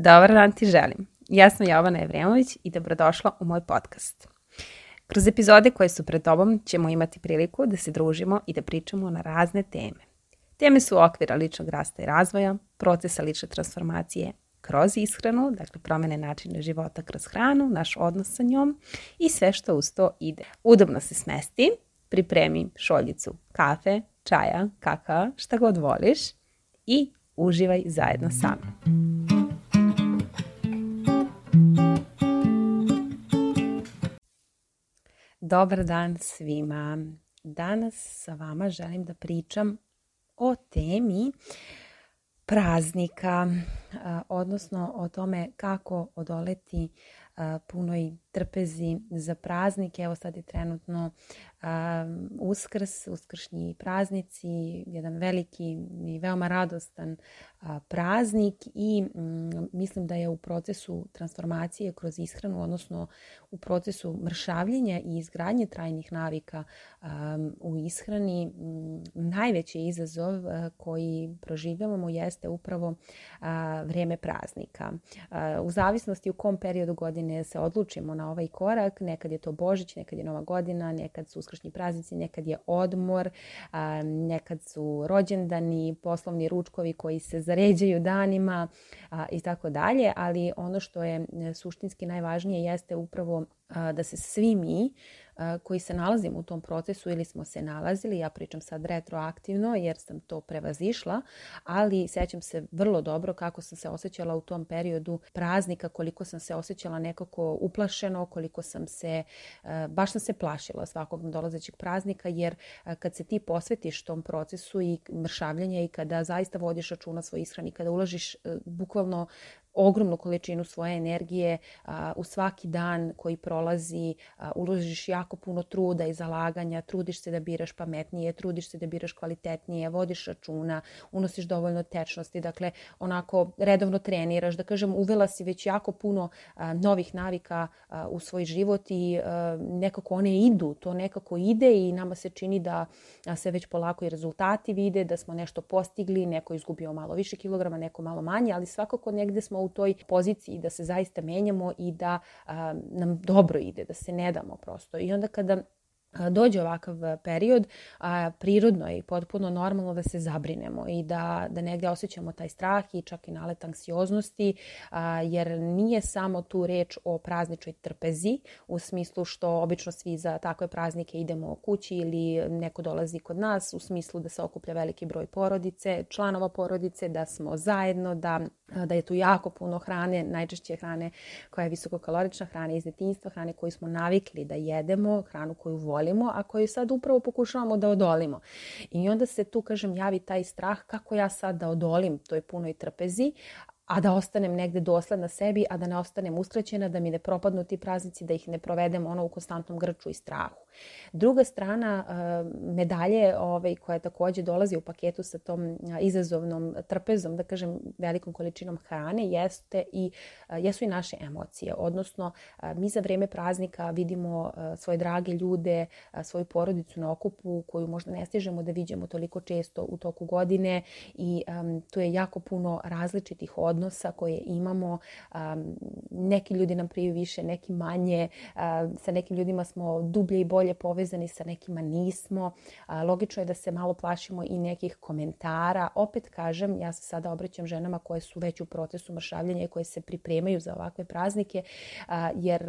Dobar dan ti želim. Ja sam Jovana Evremović i dobrodošla u moj podcast. Kroz epizode koje su pred tobom ćemo imati priliku da se družimo i da pričamo na razne teme. Teme su okvira ličnog rasta i razvoja, procesa lične transformacije kroz ishranu, dakle promene načina života kroz hranu, naš odnos sa njom i sve što uz to ide. Udobno se smesti, pripremi šoljicu kafe, čaja, kakao, šta god voliš i uživaj zajedno sa mnom. Dobar dan svima. Danas sa vama želim da pričam o temi praznika, odnosno o tome kako odoleti punoj trpezi za praznike. Evo sad je trenutno uskrs, uskršnji praznici, jedan veliki i veoma radostan praznik i mm, mislim da je u procesu transformacije kroz ishranu, odnosno u procesu mršavljenja i izgradnje trajnih navika u ishrani mm, najveći izazov koji proživljavamo jeste upravo vrijeme praznika. U zavisnosti u kom periodu godine se odlučimo na ovaj korak, nekad je to Božić, nekad je Nova godina, nekad su uskršnji praznici, nekad je odmor, nekad su rođendani, poslovni ručkovi koji se zaređaju danima i tako dalje, ali ono što je e, suštinski najvažnije jeste upravo da se svi mi koji se nalazimo u tom procesu ili smo se nalazili, ja pričam sad retroaktivno jer sam to prevazišla, ali sećam se vrlo dobro kako sam se osjećala u tom periodu praznika, koliko sam se osjećala nekako uplašeno, koliko sam se, baš sam se plašila svakog dolazećeg praznika jer kad se ti posvetiš tom procesu i mršavljanja i kada zaista vodiš računa svoj ishrani, kada ulažiš bukvalno ogromnu količinu svoje energije u svaki dan koji prolazi, uložiš jako puno truda i zalaganja, trudiš se da biraš pametnije, trudiš se da biraš kvalitetnije, vodiš računa, unosiš dovoljno tečnosti, dakle onako redovno treniraš, da kažem uvela si već jako puno novih navika u svoj život i nekako one idu, to nekako ide i nama se čini da se već polako i rezultati vide, da smo nešto postigli, neko izgubio malo više kilograma, neko malo manje, ali svakako negde smo u toj poziciji da se zaista menjamo i da a, nam dobro ide, da se ne damo prosto. I onda kada dođe ovakav period, a, prirodno je i potpuno normalno da se zabrinemo i da, da negdje osjećamo taj strah i čak i nalet anksioznosti, a, jer nije samo tu reč o prazničoj trpezi, u smislu što obično svi za takve praznike idemo kući ili neko dolazi kod nas, u smislu da se okuplja veliki broj porodice, članova porodice, da smo zajedno, da, da je tu jako puno hrane, najčešće hrane koja je visokokalorična, hrane iz detinjstva, hrane koju smo navikli da jedemo, hranu koju volimo volimo, a koju sad upravo pokušavamo da odolimo. I onda se tu, kažem, javi taj strah kako ja sad da odolim toj punoj trpezi, a da ostanem negde dosledna sebi, a da ne ostanem uskraćena, da mi ne propadnu ti praznici, da ih ne provedem ono u konstantnom grču i strahu. Druga strana eh, medalje ovaj, koja takođe dolazi u paketu sa tom eh, izazovnom trpezom, da kažem velikom količinom hrane, jeste i, eh, jesu i naše emocije. Odnosno, mi za vreme praznika vidimo svoje drage ljude, svoju porodicu na okupu koju možda ne stižemo da vidimo toliko često u toku godine i um, tu je jako puno različitih odnosa koje imamo. Um, neki ljudi nam priju više, neki manje. Uh, sa nekim ljudima smo dublje i bolje bolje povezani sa nekima nismo. Logično je da se malo plašimo i nekih komentara. Opet kažem, ja se sada obraćam ženama koje su već u procesu mršavljenja i koje se pripremaju za ovakve praznike, jer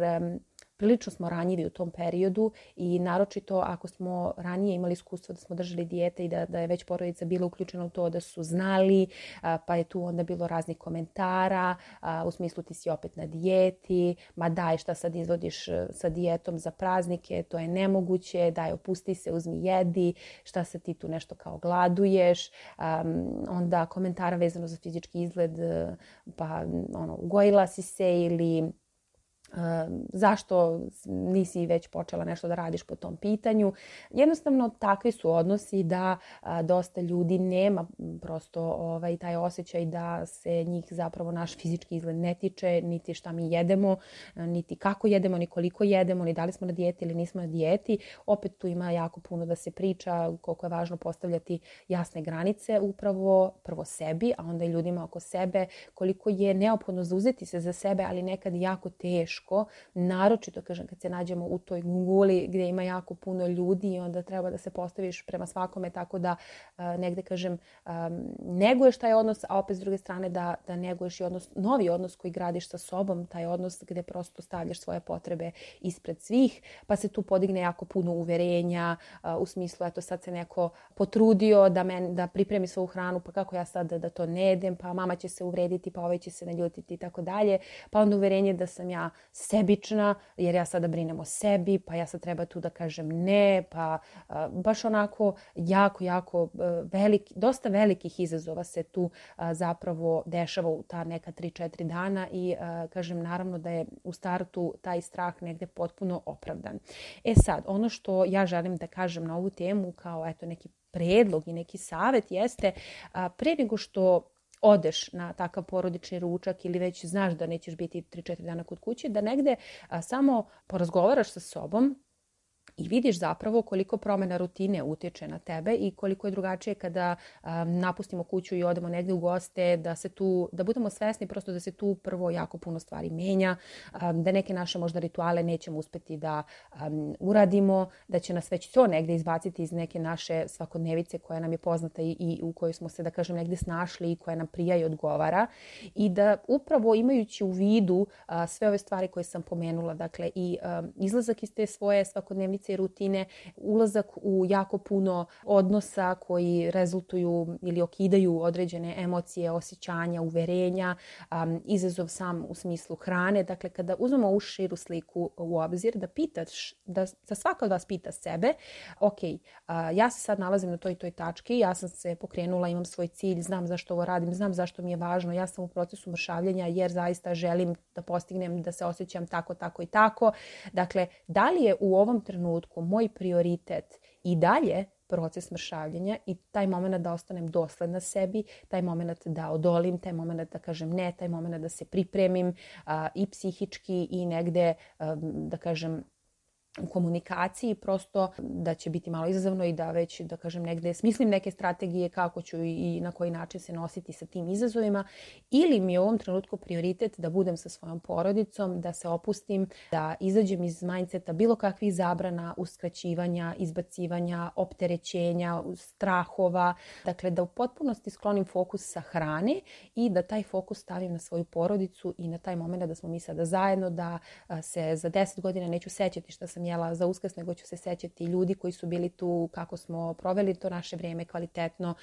prilično smo ranjivi u tom periodu i naročito ako smo ranije imali iskustvo da smo držali dijete i da, da je već porodica bila uključena u to da su znali, pa je tu onda bilo raznih komentara u smislu ti si opet na dijeti, ma daj šta sad izvodiš e, sa dijetom za praznike, to je nemoguće, daj opusti se, uzmi jedi, šta se ti tu nešto kao gladuješ, onda komentara vezano za fizički izgled, e, pa ono, ugojila si se ili zašto nisi već počela nešto da radiš po tom pitanju. Jednostavno takvi su odnosi da dosta ljudi nema prosto ovaj, taj osjećaj da se njih zapravo naš fizički izgled ne tiče, niti šta mi jedemo, niti kako jedemo, ni koliko jedemo, ni da li smo na dijeti ili nismo na dijeti. Opet tu ima jako puno da se priča koliko je važno postavljati jasne granice upravo prvo sebi, a onda i ljudima oko sebe, koliko je neophodno zauzeti se za sebe, ali nekad jako teško teško, naročito kažem kad se nađemo u toj guli gdje ima jako puno ljudi i onda treba da se postaviš prema svakome tako da uh, negde kažem um, neguješ taj odnos, a opet s druge strane da, da neguješ i odnos, novi odnos koji gradiš sa sobom, taj odnos gdje prosto stavljaš svoje potrebe ispred svih, pa se tu podigne jako puno uverenja uh, u smislu eto sad se neko potrudio da, men, da pripremi svoju hranu, pa kako ja sad da, da to ne jedem, pa mama će se uvrediti, pa ovaj će se naljutiti i tako dalje, pa onda uverenje da sam ja sebična, jer ja sada brinem o sebi, pa ja sad treba tu da kažem ne, pa baš onako jako, jako velik, dosta velikih izazova se tu zapravo dešava u ta neka 3-4 dana i kažem naravno da je u startu taj strah negde potpuno opravdan. E sad, ono što ja želim da kažem na ovu temu kao eto neki predlog i neki savet jeste a, pre nego što odeš na takav porodični ručak ili već znaš da nećeš biti 3-4 dana kod kuće, da negde a, samo porazgovaraš sa sobom i vidiš zapravo koliko promjena rutine utječe na tebe i koliko je drugačije kada um, napustimo kuću i odemo negdje u goste, da se tu, da budemo svesni prosto da se tu prvo jako puno stvari menja, um, da neke naše možda rituale nećemo uspeti da um, uradimo, da će nas već to negdje izbaciti iz neke naše svakodnevice koja nam je poznata i, i u kojoj smo se, da kažem, negdje snašli i koja nam prija i odgovara. I da upravo imajući u vidu uh, sve ove stvari koje sam pomenula, dakle i um, izlazak iz te svoje svakodnevice i rutine, ulazak u jako puno odnosa koji rezultuju ili okidaju određene emocije, osjećanja, uverenja, um, izazov sam u smislu hrane. Dakle, kada uzmemo u širu sliku u obzir, da pitaš, da, da svaka od vas pita sebe, ok, uh, ja se sad nalazim na toj toj tački, ja sam se pokrenula, imam svoj cilj, znam zašto ovo radim, znam zašto mi je važno, ja sam u procesu mršavljenja jer zaista želim da postignem, da se osjećam tako, tako i tako. Dakle, da li je u ovom trenutku trenutku moj prioritet i dalje proces mršavljenja i taj moment da ostanem dosledna sebi, taj moment da odolim, taj moment da kažem ne, taj moment da se pripremim a, i psihički i negde, a, da kažem, u komunikaciji prosto da će biti malo izazovno i da već da kažem negde smislim neke strategije kako ću i na koji način se nositi sa tim izazovima ili mi je u ovom trenutku prioritet da budem sa svojom porodicom, da se opustim, da izađem iz mindseta bilo kakvih zabrana, uskraćivanja, izbacivanja, opterećenja, strahova, dakle da u potpunosti sklonim fokus sa hrane i da taj fokus stavim na svoju porodicu i na taj moment da smo mi sada zajedno, da se za 10 godina neću sećati šta sam sam jela za uskrs, nego ću se sećati ljudi koji su bili tu, kako smo proveli to naše vrijeme kvalitetno,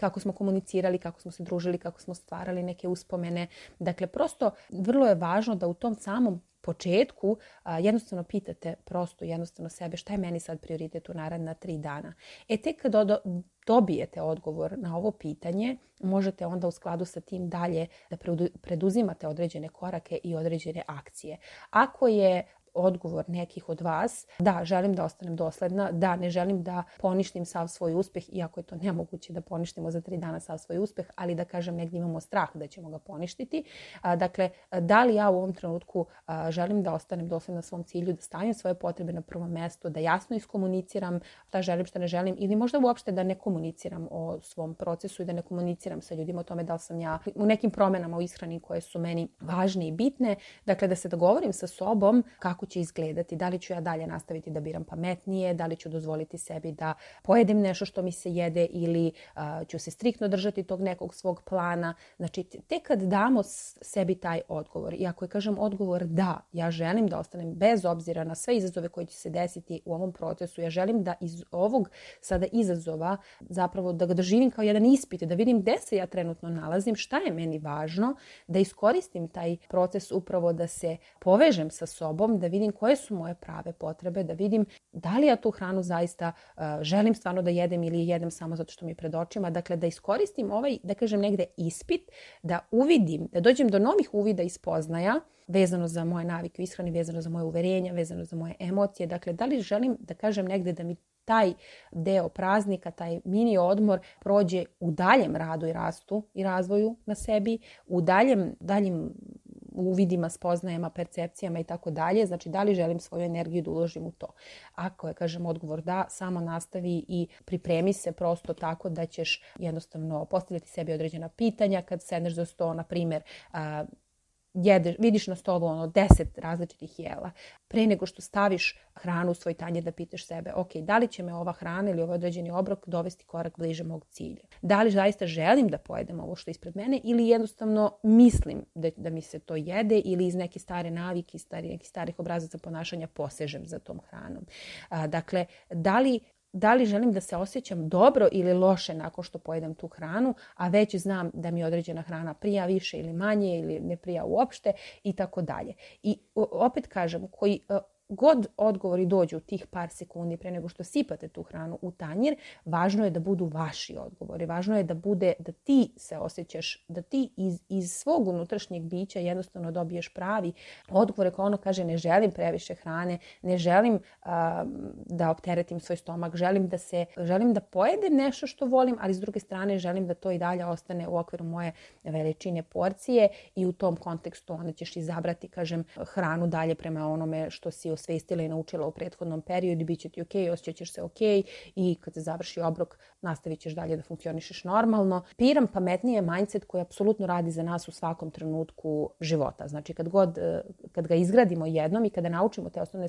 kako smo komunicirali, kako smo se družili, kako smo stvarali neke uspomene. Dakle, prosto vrlo je važno da u tom samom početku a, jednostavno pitate prosto jednostavno sebe šta je meni sad prioritet u naredna tri dana. E tek kad do, dobijete odgovor na ovo pitanje, možete onda u skladu sa tim dalje da preduzimate određene korake i određene akcije. Ako je odgovor nekih od vas. Da, želim da ostanem dosledna, da, ne želim da poništim sav svoj uspeh, iako je to nemoguće da poništimo za tri dana sav svoj uspeh, ali da kažem negdje imamo strah da ćemo ga poništiti. Dakle, da li ja u ovom trenutku želim da ostanem dosledna svom cilju, da stavim svoje potrebe na prvo mesto, da jasno iskomuniciram šta želim, šta ne želim ili možda uopšte da ne komuniciram o svom procesu i da ne komuniciram sa ljudima o tome da li sam ja u nekim promenama u ishrani koje su meni važne i bitne. Dakle, da se dogovorim sa sobom kako kako će izgledati, da li ću ja dalje nastaviti da biram pametnije, da li ću dozvoliti sebi da pojedem nešto što mi se jede ili uh, ću se striktno držati tog nekog svog plana. Znači, tek kad damo sebi taj odgovor i ako je kažem odgovor da, ja želim da ostanem bez obzira na sve izazove koji će se desiti u ovom procesu, ja želim da iz ovog sada izazova zapravo da ga doživim kao jedan ispit, da vidim gde se ja trenutno nalazim, šta je meni važno, da iskoristim taj proces upravo da se povežem sa sobom, da vidim koje su moje prave potrebe, da vidim da li ja tu hranu zaista uh, želim stvarno da jedem ili jedem samo zato što mi je pred očima. Dakle, da iskoristim ovaj, da kažem negde ispit, da uvidim, da dođem do novih uvida i spoznaja vezano za moje navike u ishrani, vezano za moje uverenja, vezano za moje emocije. Dakle, da li želim da kažem negde da mi taj deo praznika, taj mini odmor prođe u daljem radu i rastu i razvoju na sebi, u daljem, daljem uvidima, spoznajama, percepcijama i tako dalje. Znači, da li želim svoju energiju da uložim u to? Ako je, kažem, odgovor da, samo nastavi i pripremi se prosto tako da ćeš jednostavno postavljati sebi određena pitanja kad sedneš za sto, na primer, jedeš, vidiš na stolu ono deset različitih jela, pre nego što staviš hranu u svoj tanjer da pitaš sebe, ok, da li će me ova hrana ili ovaj određeni obrok dovesti korak bliže mog cilja? Da li zaista želim da pojedem ovo što je ispred mene ili jednostavno mislim da, da mi se to jede ili iz neke stare navike, stari, nekih starih obrazaca ponašanja posežem za tom hranom. A, dakle, da li da li želim da se osjećam dobro ili loše nakon što pojedem tu hranu, a već znam da mi određena hrana prija više ili manje ili ne prija uopšte i tako dalje. I opet kažem, koji god odgovori dođu tih par sekundi pre nego što sipate tu hranu u tanjir, važno je da budu vaši odgovori. Važno je da bude da ti se osjećaš, da ti iz, iz svog unutrašnjeg bića jednostavno dobiješ pravi odgovore kao ono kaže ne želim previše hrane, ne želim uh, da opteretim svoj stomak, želim da se želim da pojedem nešto što volim, ali s druge strane želim da to i dalje ostane u okviru moje veličine porcije i u tom kontekstu onda ćeš izabrati, kažem, hranu dalje prema onome što si osvestila i naučila u prethodnom periodu, bit će ti ok, osjećat ćeš se ok i kad se završi obrok nastavit ćeš dalje da funkcionišeš normalno. Piram pametnije mindset koji apsolutno radi za nas u svakom trenutku života. Znači kad god, eh, kad ga izgradimo jednom i kada naučimo te osnovne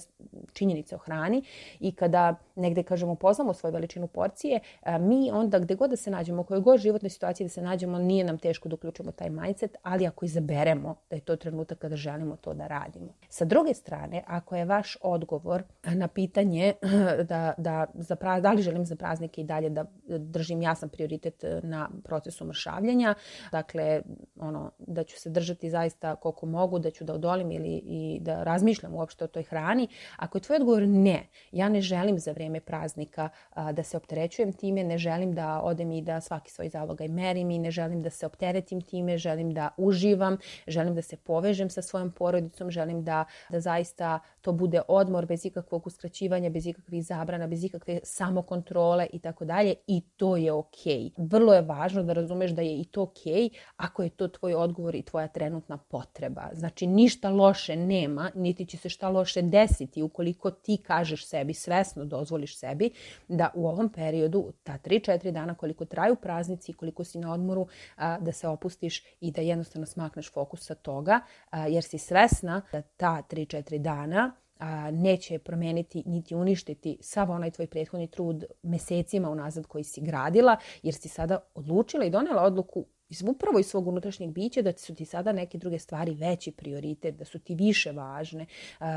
činjenice o hrani i kada negde kažemo poznamo svoju veličinu porcije, eh, mi onda gde god da se nađemo, u kojoj god životnoj situaciji da se nađemo, nije nam teško da uključimo taj mindset, ali ako izaberemo da je to trenutak kada želimo to da radimo. Sa druge strane, ako je vaš odgovor na pitanje da, da, za pra, da li želim za praznike i dalje da držim jasan prioritet e, na procesu mršavljenja, dakle ono, da ću se držati zaista koliko mogu, da ću da odolim ili i da razmišljam uopšte o toj hrani. Ako je tvoj odgovor ne, ja ne želim za vreme praznika a, da se opterećujem time, ne želim da odem i da svaki svoj zalogaj merim i ne želim da se opteretim time, želim da uživam, želim da se povežem sa svojom porodicom, želim da, da zaista to bude odmor bez ikakvog uskraćivanja, bez ikakvih zabrana, bez ikakve samokontrole i tako dalje i to je ok. Vrlo je važno da razumeš da je i to ok ako je to tvoj odgovor i tvoja trenutna potreba. Znači ništa loše nema, niti će se šta loše desiti ukoliko ti kažeš sebi, svesno dozvoliš sebi da u ovom periodu, ta 3-4 dana koliko traju praznici, koliko si na odmoru, da se opustiš i da jednostavno smakneš fokus sa toga, jer si svesna da ta 3-4 dana a, neće promeniti niti uništiti sav onaj tvoj prethodni trud mesecima unazad koji si gradila, jer si sada odlučila i donela odluku upravo iz svog unutrašnjeg bića da su ti sada neke druge stvari veći prioritet, da su ti više važne,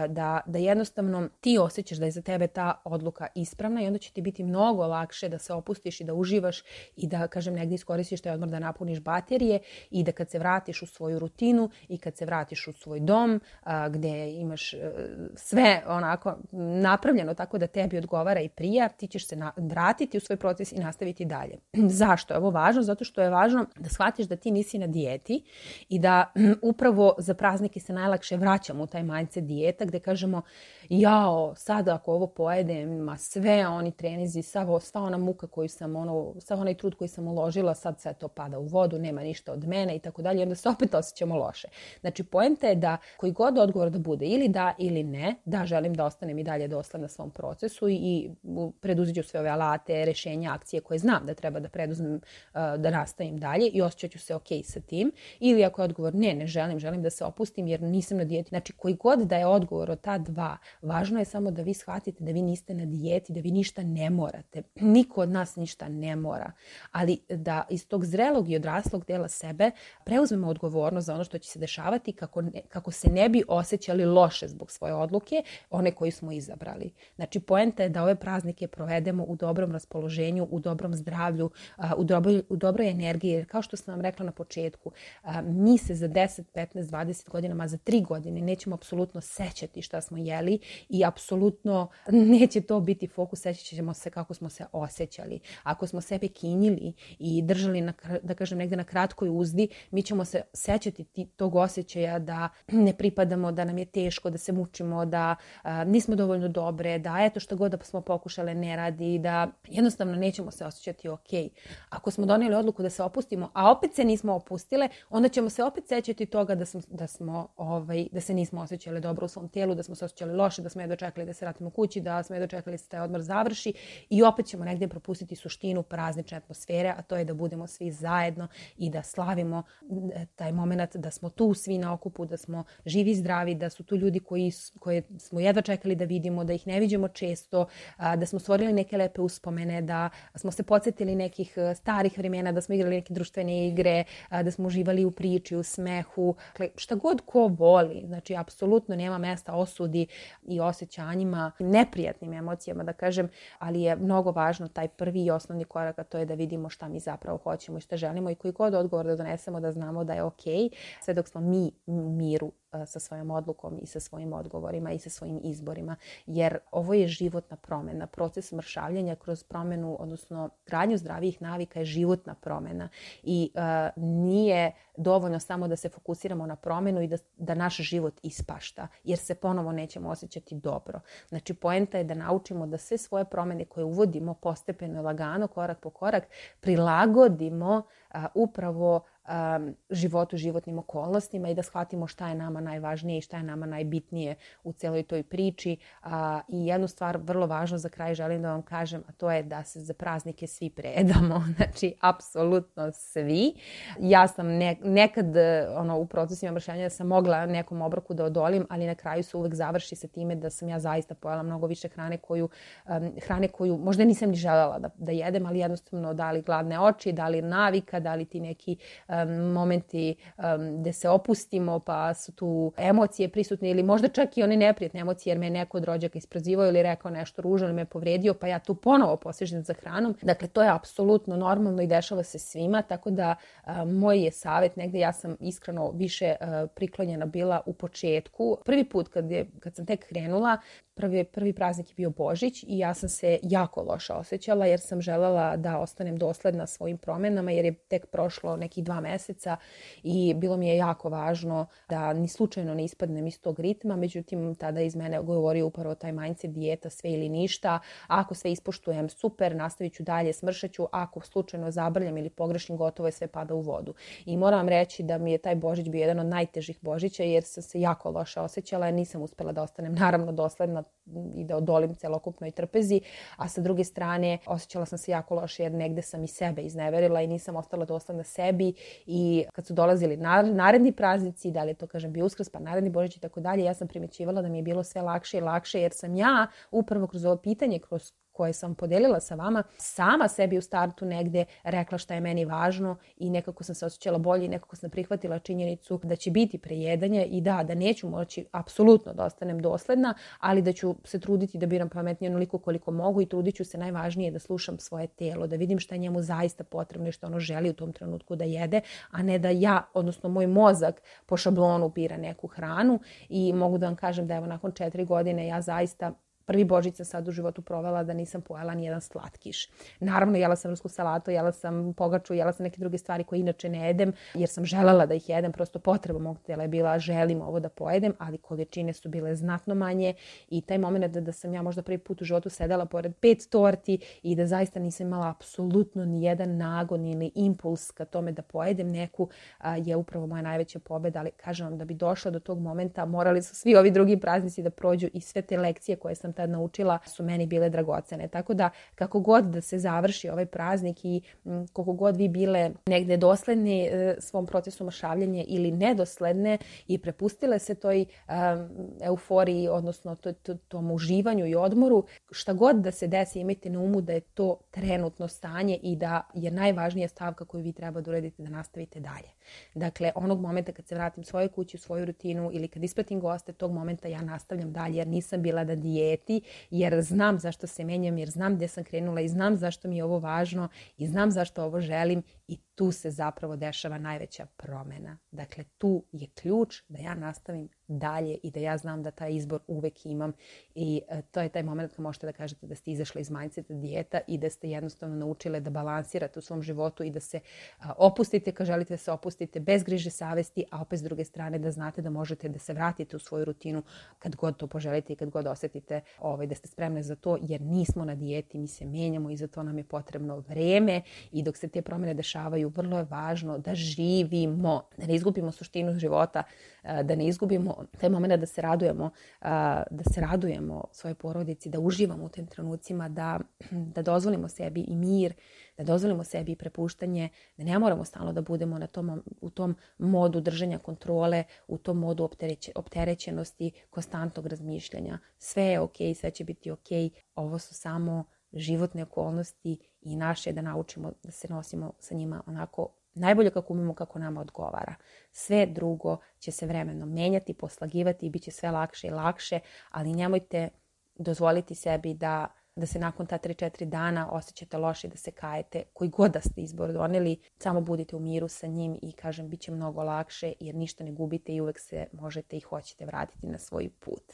da, da jednostavno ti osjećaš da je za tebe ta odluka ispravna i onda će ti biti mnogo lakše da se opustiš i da uživaš i da, kažem, negdje iskoristiš taj odmor da napuniš baterije i da kad se vratiš u svoju rutinu i kad se vratiš u svoj dom gde imaš e, sve onako napravljeno tako da tebi odgovara i prija, ti ćeš se vratiti u svoj proces i nastaviti dalje. Zašto je ovo važno? Zato što je važno da shvatiš da ti nisi na dijeti i da upravo za praznike se najlakše vraćamo u taj mindset dijeta gde kažemo jao, sad ako ovo pojedem, ma sve oni trenizi, sva, sva ona muka koju sam, ono, sav onaj trud koji sam uložila, sad sve to pada u vodu, nema ništa od mene i tako dalje, onda se opet osjećamo loše. Znači, poenta je da koji god odgovor da bude ili da ili ne, da želim da ostanem i dalje dosledna svom procesu i, i preduziću sve ove alate, rešenja, akcije koje znam da treba da preduzmem, da nastavim dalje i osjećat ću se ok sa tim. Ili ako je odgovor ne, ne želim, želim da se opustim jer nisam na dijeti. Znači koji god da je odgovor od ta dva, važno je samo da vi shvatite da vi niste na dijeti, da vi ništa ne morate. Niko od nas ništa ne mora. Ali da iz tog zrelog i odraslog dela sebe preuzmemo odgovornost za ono što će se dešavati kako, ne, kako se ne bi osjećali loše zbog svoje odluke, one koji smo izabrali. Znači poenta je da ove praznike provedemo u dobrom raspoloženju, u dobrom zdravlju, u dobroj, u dobroj energiji. Jer kao što sam vam rekla na početku, mi se za 10, 15, 20 godina, ma za 3 godine nećemo apsolutno sećati šta smo jeli i apsolutno neće to biti fokus, sećat ćemo se kako smo se osjećali. Ako smo sebe kinjili i držali, na, da kažem, negde na kratkoj uzdi, mi ćemo se sećati tog osjećaja da ne pripadamo, da nam je teško, da se mučimo, da nismo dovoljno dobre, da eto što god da smo pokušale ne radi, da jednostavno nećemo se osjećati ok. Ako smo donijeli odluku da se opustimo, a opet se nismo opustile, onda ćemo se opet sećati toga da, smo, da, smo, ovaj, da se nismo osjećali dobro u svom tijelu, da smo se osjećali loše, da smo jedva čekali da se vratimo kući, da smo jedva čekali da se taj odmor završi i opet ćemo negdje propustiti suštinu praznične atmosfere, a to je da budemo svi zajedno i da slavimo e, taj moment da smo tu svi na okupu, da smo živi i zdravi, da su tu ljudi koji, koje smo jedva čekali da vidimo, da ih ne vidimo često, da smo stvorili neke lepe uspomene, da smo se podsjetili nekih e, starih vremena, da smo igrali neke društvene igre, da smo uživali u priči, u smehu. Dakle, šta god ko voli, znači apsolutno nema mesta osudi i osjećanjima, neprijatnim emocijama da kažem, ali je mnogo važno taj prvi i osnovni korak, a to je da vidimo šta mi zapravo hoćemo i šta želimo i koji god odgovor da donesemo da znamo da je ok, sve dok smo mi u miru sa svojom odlukom i sa svojim odgovorima i sa svojim izborima. Jer ovo je životna promena. Proces mršavljanja kroz promenu, odnosno gradnju zdravijih navika je životna promena. I uh, nije dovoljno samo da se fokusiramo na promenu i da, da naš život ispašta. Jer se ponovo nećemo osjećati dobro. Znači, poenta je da naučimo da sve svoje promene koje uvodimo postepeno lagano, korak po korak, prilagodimo uh, upravo um, životu, životnim okolnostima i da shvatimo šta je nama najvažnije i šta je nama najbitnije u celoj toj priči. Uh, I jednu stvar vrlo važno za kraj želim da vam kažem, a to je da se za praznike svi predamo. Znači, apsolutno svi. Ja sam ne, nekad ono, u procesima vršenja sam mogla nekom obroku da odolim, ali na kraju se uvek završi sa time da sam ja zaista pojela mnogo više hrane koju, um, hrane koju možda nisam ni želela da, da jedem, ali jednostavno da li gladne oči, da li navika, da li ti neki um, momenti gde se opustimo pa su tu emocije prisutne ili možda čak i one neprijatne emocije jer me neko od rođaka isprozivao ili rekao nešto ružno ili me povredio pa ja tu ponovo posežem za hranom. Dakle, to je apsolutno normalno i dešava se svima, tako da moj je savet negde, ja sam iskreno više priklonjena bila u početku. Prvi put kad, je, kad sam tek krenula, prvi, prvi praznik je bio Božić i ja sam se jako loše osjećala jer sam želela da ostanem dosledna svojim promenama jer je tek prošlo nekih dva meseca i bilo mi je jako važno da ni slučajno ne ispadnem iz tog ritma, međutim tada iz mene govorio upravo taj mindset dijeta sve ili ništa, ako sve ispoštujem super, nastavit ću dalje, smršat ću, ako slučajno zabrljam ili pogrešim gotovo je sve pada u vodu. I moram reći da mi je taj Božić bio jedan od najtežih Božića jer sam se jako loše osjećala, jer nisam uspela da ostanem naravno dosledna i da odolim celokupnoj trpezi, a sa druge strane osjećala sam se jako loše jer negde sam i sebe izneverila i nisam ostala dosledna sebi i kad su dolazili naredni praznici, da li to kažem bio uskrs pa naredni božić i tako dalje, ja sam primećivala da mi je bilo sve lakše i lakše jer sam ja upravo kroz ovo pitanje, kroz koje sam podelila sa vama, sama sebi u startu negde rekla šta je meni važno i nekako sam se osjećala bolje i nekako sam prihvatila činjenicu da će biti prejedanje i da, da neću moći apsolutno da ostanem dosledna, ali da ću se truditi da biram pametnije onoliko koliko mogu i trudit ću se najvažnije da slušam svoje telo, da vidim šta je njemu zaista potrebno i što ono želi u tom trenutku da jede, a ne da ja, odnosno moj mozak po šablonu bira neku hranu i mogu da vam kažem da evo nakon četiri godine ja zaista prvi Božić sam sad u životu provela da nisam pojela ni jedan slatkiš. Naravno, jela sam rusku salatu, jela sam pogaču, jela sam neke druge stvari koje inače ne jedem, jer sam želela da ih jedem, prosto potreba mog tela je bila želim ovo da pojedem, ali količine su bile znatno manje i taj moment da, da sam ja možda prvi put u životu sedela pored pet torti i da zaista nisam imala apsolutno ni jedan nagon ili impuls ka tome da pojedem neku a, je upravo moja najveća pobeda, ali kažem vam da bi došla do tog momenta morali su svi ovi drugi praznici da prođu i sve te lekcije koje sam tad naučila su meni bile dragocene. Tako da kako god da se završi ovaj praznik i koliko god vi bile negde dosledni e, svom procesu mršavljenja ili nedosledne i prepustile se toj euforiji, odnosno to, to, tom uživanju i odmoru, šta god da se desi imajte na umu da je to trenutno stanje i da je najvažnija stavka koju vi treba da uradite da nastavite dalje. Dakle, onog momenta kad se vratim svojoj kući, u svoju rutinu ili kad ispratim goste, tog momenta ja nastavljam dalje jer nisam bila da dijeti, jer znam zašto se menjam, jer znam gdje sam krenula i znam zašto mi je ovo važno i znam zašto ovo želim i tu se zapravo dešava najveća promena. Dakle, tu je ključ da ja nastavim dalje i da ja znam da taj izbor uvek imam i e, to je taj moment kad možete da kažete da ste izašli iz mindseta dijeta i da ste jednostavno naučile da balansirate u svom životu i da se opustite kad želite da se opustite bez griže savesti, a opet s druge strane da znate da možete da se vratite u svoju rutinu kad god to poželite i kad god osetite ovaj, da ste spremne za to jer nismo na dijeti, mi se menjamo i za to nam je potrebno vreme i dok se te promjene dešavaju vrlo je važno da živimo, da ne izgubimo suštinu života, da ne izgubimo taj moment da se radujemo, da se radujemo svojoj porodici, da uživamo u tim trenucima, da, da dozvolimo sebi i mir, da dozvolimo sebi i prepuštanje, da ne moramo stalno da budemo na tom, u tom modu držanja kontrole, u tom modu optereće, opterećenosti, konstantnog razmišljanja. Sve je ok, sve će biti ok. Ovo su samo životne okolnosti i naše da naučimo da se nosimo sa njima onako najbolje kako umemo, kako nama odgovara. Sve drugo će se vremenom menjati, poslagivati i bit će sve lakše i lakše, ali nemojte dozvoliti sebi da da se nakon ta 3-4 dana osjećate loše i da se kajete, koji god da ste izbor doneli, samo budite u miru sa njim i kažem, bit će mnogo lakše jer ništa ne gubite i uvek se možete i hoćete vratiti na svoj put.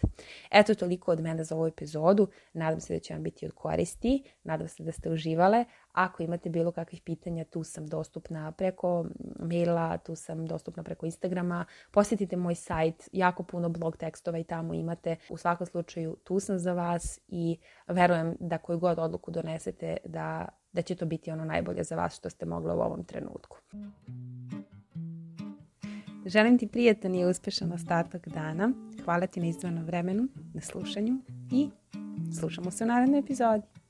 Eto toliko od mene za ovu epizodu. Nadam se da će vam biti od koristi. Nadam se da ste uživale. Ako imate bilo kakvih pitanja, tu sam dostupna preko maila, tu sam dostupna preko Instagrama. Posjetite moj sajt, jako puno blog tekstova i tamo imate. U svakom slučaju tu sam za vas i verujem da koju god odluku donesete da, da će to biti ono najbolje za vas što ste mogli u ovom trenutku. Želim ti prijatan i uspešan ostatak dana. Hvala ti na izdvojenom vremenu, na slušanju i slušamo se u narednoj epizodi.